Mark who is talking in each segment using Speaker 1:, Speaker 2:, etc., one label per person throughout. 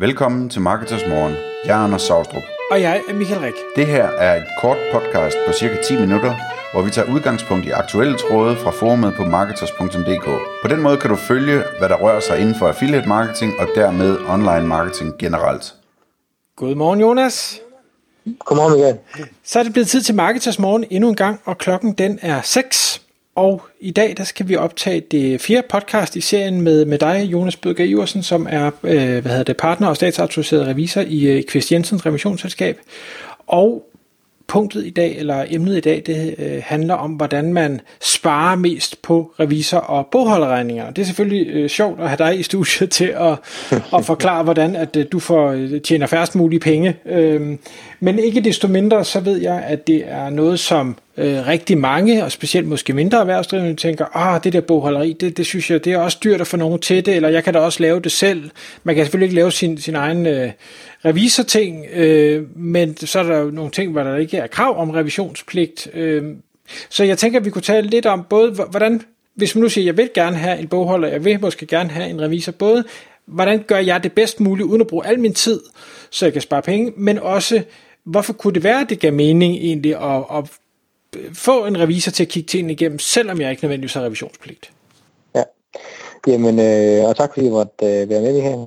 Speaker 1: Velkommen til Marketers Morgen. Jeg er Anders Saustrup.
Speaker 2: Og jeg er Michael Rik.
Speaker 1: Det her er et kort podcast på cirka 10 minutter, hvor vi tager udgangspunkt i aktuelle tråde fra forumet på marketers.dk. På den måde kan du følge, hvad der rører sig inden for affiliate marketing og dermed online marketing generelt.
Speaker 2: Godmorgen Jonas.
Speaker 3: Godmorgen Michael.
Speaker 2: Så er det blevet tid til Marketers Morgen endnu en gang, og klokken den er 6. Og i dag der skal vi optage det fjerde podcast i serien med, med dig, Jonas Bødger Iversen, som er øh, hvad hedder det, partner og statsautoriseret revisor i øh, Kvist Jensens revisionsselskab. Og punktet i dag, eller emnet i dag, det øh, handler om, hvordan man sparer mest på revisor- og bogholderregninger. Det er selvfølgelig øh, sjovt at have dig i studiet til at, at forklare, hvordan at øh, du får øh, tjener færrest mulige penge. Øh, men ikke desto mindre, så ved jeg, at det er noget, som øh, rigtig mange, og specielt måske mindre erhvervsdrivende, tænker, ah, det der bogholderi, det, det synes jeg, det er også dyrt at få nogen til det, eller jeg kan da også lave det selv. Man kan selvfølgelig ikke lave sin, sin egen øh, revisorting, øh, men så er der jo nogle ting, hvor der ikke er krav om revisionspligt. Øh, så jeg tænker, at vi kunne tale lidt om både, hvordan, hvis man nu siger, jeg vil gerne have en bogholder, jeg vil måske gerne have en revisor, både hvordan gør jeg det bedst muligt, uden at bruge al min tid, så jeg kan spare penge, men også, hvorfor kunne det være, at det gav mening egentlig at, at få en revisor til at kigge tingene igennem, selvom jeg ikke nødvendigvis har revisionspligt.
Speaker 3: Ja, jamen, øh, og tak fordi I måtte øh, være med her.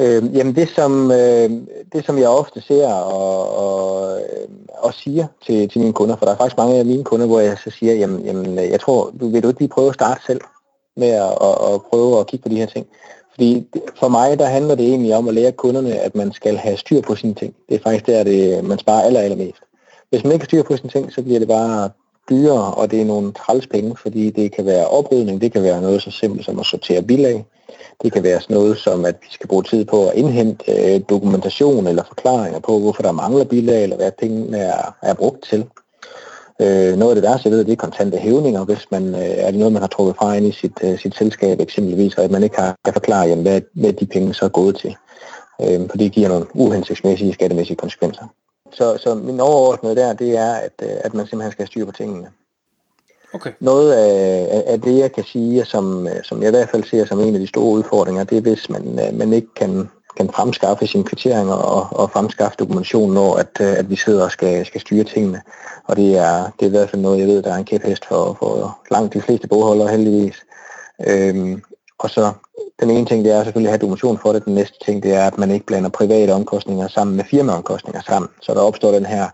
Speaker 3: Øh, jamen det som, øh, det som jeg ofte ser og, og, øh, og siger til, til mine kunder, for der er faktisk mange af mine kunder, hvor jeg så siger, jamen, jamen øh, jeg tror, du vil du ikke lige prøve at starte selv med at, at, at prøve at kigge på de her ting. Fordi for mig, der handler det egentlig om at lære kunderne, at man skal have styr på sine ting. Det er faktisk der, det, man sparer aller, allermest. Hvis man ikke styrer på sine ting, så bliver det bare dyrere, og det er nogle træls penge, fordi det kan være oprydning, det kan være noget så simpelt som at sortere bilag, det kan være sådan noget som, at vi skal bruge tid på at indhente øh, dokumentation eller forklaringer på, hvorfor der mangler bilag, eller hvad pengene er, er brugt til. Øh, noget af det værste, jeg ved, det er kontante hævninger, hvis man, øh, er det noget, man har trukket fra ind i sit, øh, sit selskab eksempelvis, og at man ikke har, kan forklare, jamen, hvad, hvad de penge så er gået til. Øh, for det giver nogle uhensigtsmæssige skattemæssige konsekvenser. Så, så min overordnede der, det er, at, øh, at man simpelthen skal styre på tingene.
Speaker 2: Okay.
Speaker 3: Noget af, af det, jeg kan sige, som, øh, som jeg i hvert fald ser som en af de store udfordringer, det er, hvis man, øh, man ikke kan, kan fremskaffe sine kvitteringer og, og fremskaffe dokumentation, når at, at vi sidder og skal, skal styre tingene. Og det er, det er i hvert fald noget, jeg ved, der er en kæphest for, for langt de fleste bogholdere heldigvis. Øhm, og så den ene ting, det er selvfølgelig at have dokumentation for det. Den næste ting, det er, at man ikke blander private omkostninger sammen med firmaomkostninger sammen. Så der opstår den her,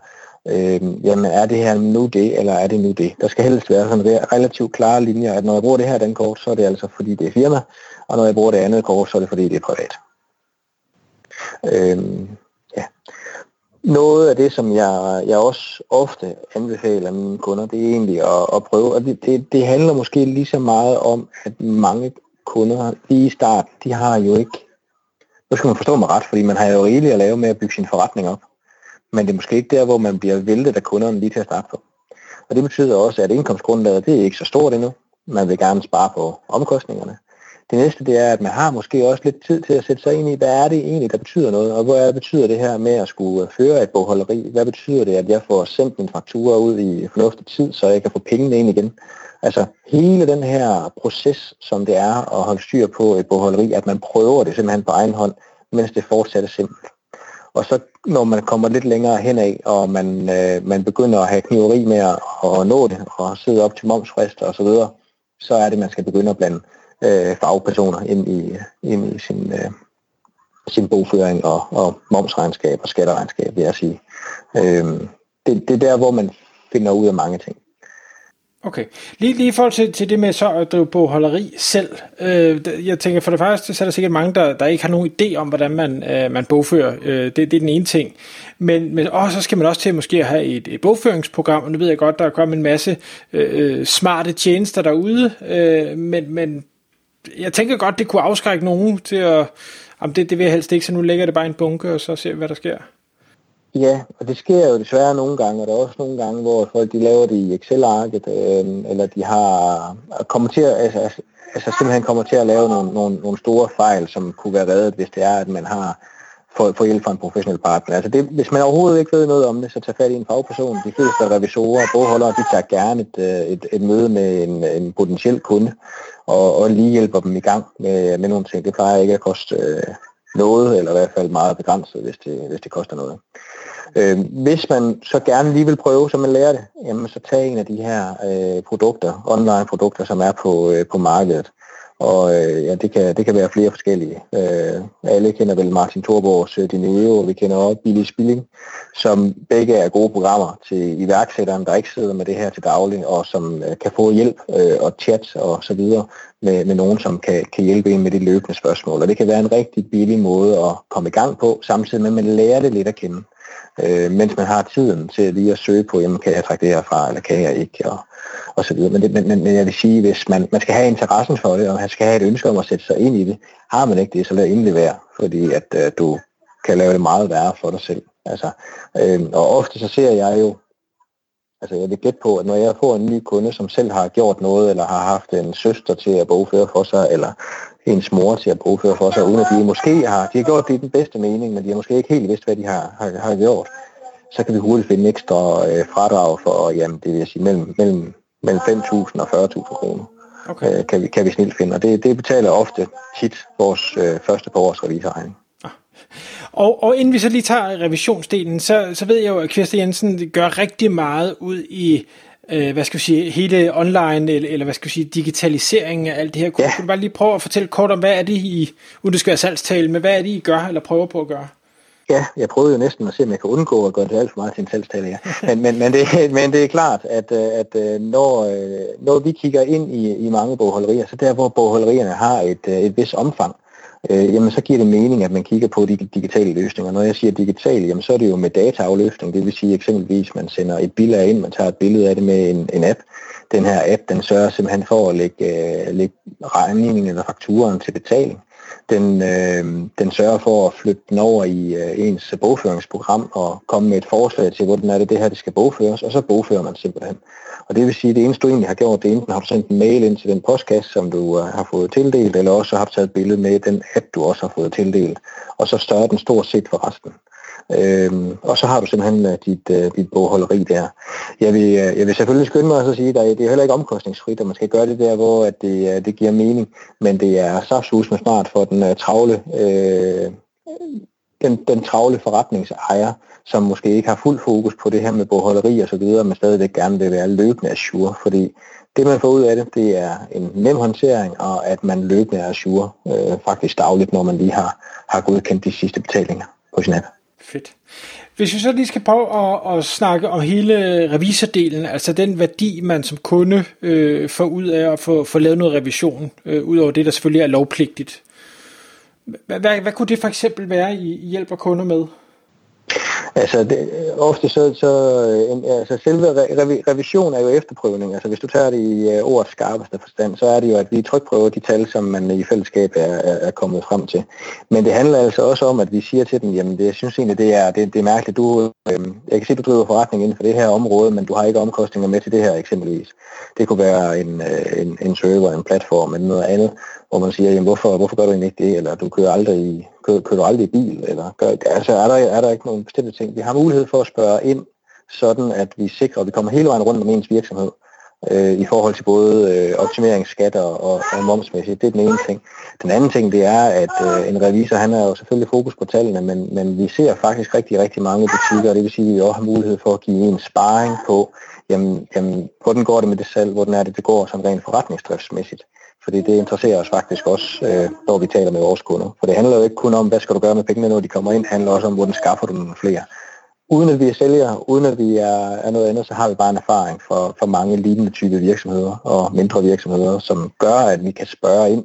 Speaker 3: øh, jamen er det her nu det, eller er det nu det? Der skal helst være sådan relativt klare linjer, at når jeg bruger det her den kort, så er det altså fordi det er firma, og når jeg bruger det andet kort, så er det fordi det er privat. Øh, ja. Noget af det, som jeg, jeg også ofte anbefaler mine kunder, det er egentlig at, at prøve, og det, det, det handler måske lige så meget om, at mange kunder lige i start, de har jo ikke, nu skal man forstå mig ret, fordi man har jo rigeligt at lave med at bygge sin forretning op. Men det er måske ikke der, hvor man bliver væltet af kunderne lige til at starte på. Og det betyder også, at indkomstgrundlaget det er ikke så stort endnu. Man vil gerne spare på omkostningerne. Det næste det er, at man har måske også lidt tid til at sætte sig ind i, hvad er det egentlig, der betyder noget, og hvad betyder det her med at skulle føre et bogholderi? Hvad betyder det, at jeg får sendt min faktura ud i fornuftig tid, så jeg kan få pengene ind igen? Altså hele den her proces, som det er at holde styr på et bogholderi, at man prøver det simpelthen på egen hånd, mens det fortsat er simpelt. Og så når man kommer lidt længere henad, og man, øh, man begynder at have kniveri med at, at nå det, og sidde op til momsfrister osv., så, videre, så er det, man skal begynde at blande øh, fagpersoner ind i, ind i sin, øh, sin bogføring og, og momsregnskab og skatteregnskab, vil jeg sige. Øh, det, det er der, hvor man finder ud af mange ting.
Speaker 2: Okay. Lige, lige i forhold til, til det med så at drive bogholderi selv. Øh, jeg tænker for det første, så er der sikkert mange, der, der ikke har nogen idé om, hvordan man, øh, man bogfører. Øh, det, det er den ene ting. Men, men åh, så skal man også til måske at have et, et bogføringsprogram, og nu ved jeg godt, der er kommet en masse øh, øh smarte tjenester derude, øh, men, men jeg tænker godt, det kunne afskrække nogen til at, jamen det, det vil jeg helst ikke, så nu lægger det bare i en bunke, og så ser vi, hvad der sker.
Speaker 3: Ja, og det sker jo desværre nogle gange, og der er også nogle gange, hvor folk de laver det i Excel-arket, øh, eller de har kommer til at, altså, altså, altså simpelthen kommer til at lave nogle, nogle, nogle store fejl, som kunne være reddet, hvis det er, at man har få, få hjælp fra en professionel partner. Altså det, hvis man overhovedet ikke ved noget om det, så tag fat i en fagperson. De fleste revisorer og bogholdere, de tager gerne et, øh, et, et møde med en, en potentiel kunde, og, og lige hjælper dem i gang med, med nogle ting. Det plejer ikke at koste, øh, noget, eller i hvert fald meget begrænset, hvis det, hvis det koster noget. Øh, hvis man så gerne lige vil prøve, så man lærer det, jamen så tag en af de her øh, produkter, online produkter, som er på, øh, på markedet. Og øh, ja, det kan, det kan være flere forskellige. Øh, alle kender vel Martin Thorborgs øh, Dineo, og vi kender også Billy Spilling, som begge er gode programmer til iværksætteren, der ikke sidder med det her til daglig, og som øh, kan få hjælp øh, og chat og så videre med, med nogen, som kan, kan hjælpe en med de løbende spørgsmål. Og det kan være en rigtig billig måde at komme i gang på, samtidig med at man lærer det lidt at kende øh, mens man har tiden til lige at søge på, jamen kan jeg trække det her fra, eller kan jeg ikke, og, og så videre. Men, det, men, men jeg vil sige, hvis man, man skal have interessen for det, og man skal have et ønske om at sætte sig ind i det, har man ikke det, så lad endelig være, fordi at øh, du kan lave det meget værre for dig selv. Altså, øh, og ofte så ser jeg jo, altså jeg vil gætte på, at når jeg får en ny kunde, som selv har gjort noget, eller har haft en søster til at bogføre for sig, eller ens mor til at bogføre for sig, uden at de måske har, de har gjort det i den bedste mening, men de har måske ikke helt vidst, hvad de har, har, har gjort, så kan vi hurtigt finde ekstra øh, fradrag for, jamen det vil sige, mellem, mellem, mellem 5.000 og 40.000 kroner. Okay. Øh, kan, vi, kan vi snilt finde, og det, det betaler ofte tit vores øh, første par års revisorregning.
Speaker 2: Ah. Og, og inden vi så lige tager revisionsdelen, så, så ved jeg jo, at Kirsten Jensen gør rigtig meget ud i øh, hvad skal vi sige, hele online, eller, eller hvad skal vi sige, digitaliseringen af alt det her. Kunne, ja. kunne du bare lige prøve at fortælle kort om, hvad er det I, uden det skal være salgstale, men hvad er det I gør, eller prøver på at gøre?
Speaker 3: Ja, jeg prøvede jo næsten at se, om jeg kan undgå at gøre det alt for meget til en salgstale, ja. men, men, men, det, men det er klart, at, at øh, når, øh, når vi kigger ind i, i mange bogholderier, så der hvor bogholderierne har et, øh, et vis omfang, øh, øh, jamen så giver det mening, at man kigger på de digitale løsninger. Når jeg siger digital, jamen så er det jo med dataafløsning, det vil sige eksempelvis, man sender et billede ind, man tager et billede af det med en, en app. Den her app, den sørger simpelthen for at lægge, øh, lægge regningen eller fakturen til betaling. Den, øh, den sørger for at flytte den over i øh, ens bogføringsprogram og komme med et forslag til, hvordan er det, det her det skal bogføres, og så bogfører man simpelthen. Og det vil sige, at det eneste du egentlig har gjort, det er enten har du sendt en mail ind til den postkasse, som du øh, har fået tildelt, eller også har du taget et billede med den app, du også har fået tildelt. Og så større den stort set for resten. Øhm, og så har du simpelthen øh, dit, øh, dit bogholderi der. Jeg vil, øh, jeg vil selvfølgelig skynde mig at sige, at det er heller ikke omkostningsfrit, og man skal gøre det der, hvor at det, øh, det giver mening, men det er saftsus med smart for den øh, travle øh, den, den travle forretningsejer, som måske ikke har fuld fokus på det her med bogholderi og så videre, men stadigvæk gerne vil være løbende assure, fordi det man får ud af det, det er en nem håndtering, og at man løbende er assure øh, faktisk dagligt, når man lige har, har godkendt de sidste betalinger på sin app.
Speaker 2: Fedt. Hvis vi så lige skal prøve at, at snakke om hele revisordelen, altså den værdi, man som kunde øh, får ud af at få, få lavet noget revision, øh, ud over det, der selvfølgelig er lovpligtigt. Hvad, hvad, hvad kunne det for eksempel være, I hjælper kunder med?
Speaker 3: Altså, det, ofte så, så øh, en, altså selve re, revision er jo efterprøvning. Altså, hvis du tager det i uh, ordets skarpeste forstand, så er det jo, at vi trykprøver de tal, som man i fællesskab er, er, er kommet frem til. Men det handler altså også om, at vi siger til dem, jamen, det, jeg synes egentlig, det er, det, det er mærkeligt. Du, øh, jeg kan se, du driver forretning inden for det her område, men du har ikke omkostninger med til det her eksempelvis. Det kunne være en, øh, en, en server, en platform eller noget andet, hvor man siger, jamen, hvorfor, hvorfor gør du egentlig ikke det? Eller du kører aldrig i kører, kører du aldrig i bil? Eller gør, altså, er, der, er der ikke nogen bestemte ting? Vi har mulighed for at spørge ind, sådan at vi sikrer, at vi kommer hele vejen rundt om ens virksomhed øh, i forhold til både øh, optimering, og, og, og momsmæssigt. Det er den ene ting. Den anden ting, det er, at øh, en revisor, han har jo selvfølgelig fokus på tallene, men, men vi ser faktisk rigtig, rigtig mange butikker, og det vil sige, at vi også har mulighed for at give en sparring på, jamen, jamen, hvordan går det med det salg, hvordan er det, det går sådan rent forretningsdriftsmæssigt fordi det interesserer os faktisk også, øh, når vi taler med vores kunder. For det handler jo ikke kun om, hvad skal du gøre med pengene, når de kommer ind, det handler også om, hvordan skaffer du nogle flere. Uden at vi er sælgere, uden at vi er, er noget andet, så har vi bare en erfaring for, for mange lignende type virksomheder og mindre virksomheder, som gør, at vi kan spørge ind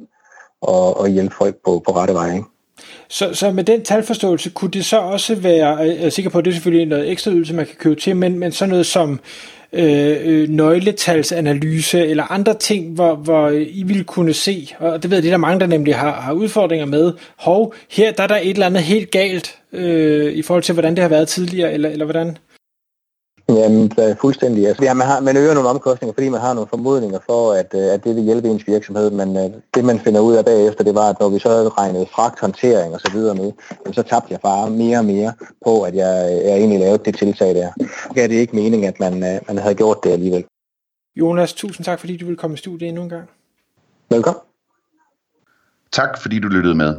Speaker 3: og, og hjælpe folk på, på rette vej. Ikke?
Speaker 2: Så, så med den talforståelse, kunne det så også være, jeg er sikker på, at det er selvfølgelig noget ekstra ydelse, man kan købe til, men, men sådan noget som Øh, øh, nøgletalsanalyse eller andre ting, hvor, hvor I vil kunne se, og det ved jeg, det er der mange, der nemlig har, har udfordringer med, hov, her der er der et eller andet helt galt øh, i forhold til, hvordan det har været tidligere, eller, eller hvordan?
Speaker 3: Jamen, fuldstændig. Altså, ja, man, har, man øger nogle omkostninger, fordi man har nogle formodninger for, at, øh, at det vil hjælpe ens virksomhed, men uh, det man finder ud af bagefter, det var, at når vi så havde regnet fragthåndtering og så videre med, så tabte jeg bare mere og mere på, at jeg, jeg egentlig lavede det tiltag der. Det er det ikke mening, at man, uh, man havde gjort det alligevel.
Speaker 2: Jonas, tusind tak, fordi du ville komme i studiet endnu en gang.
Speaker 3: Velkommen.
Speaker 1: Tak, fordi du lyttede med.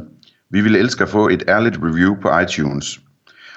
Speaker 1: Vi ville elske at få et ærligt review på iTunes.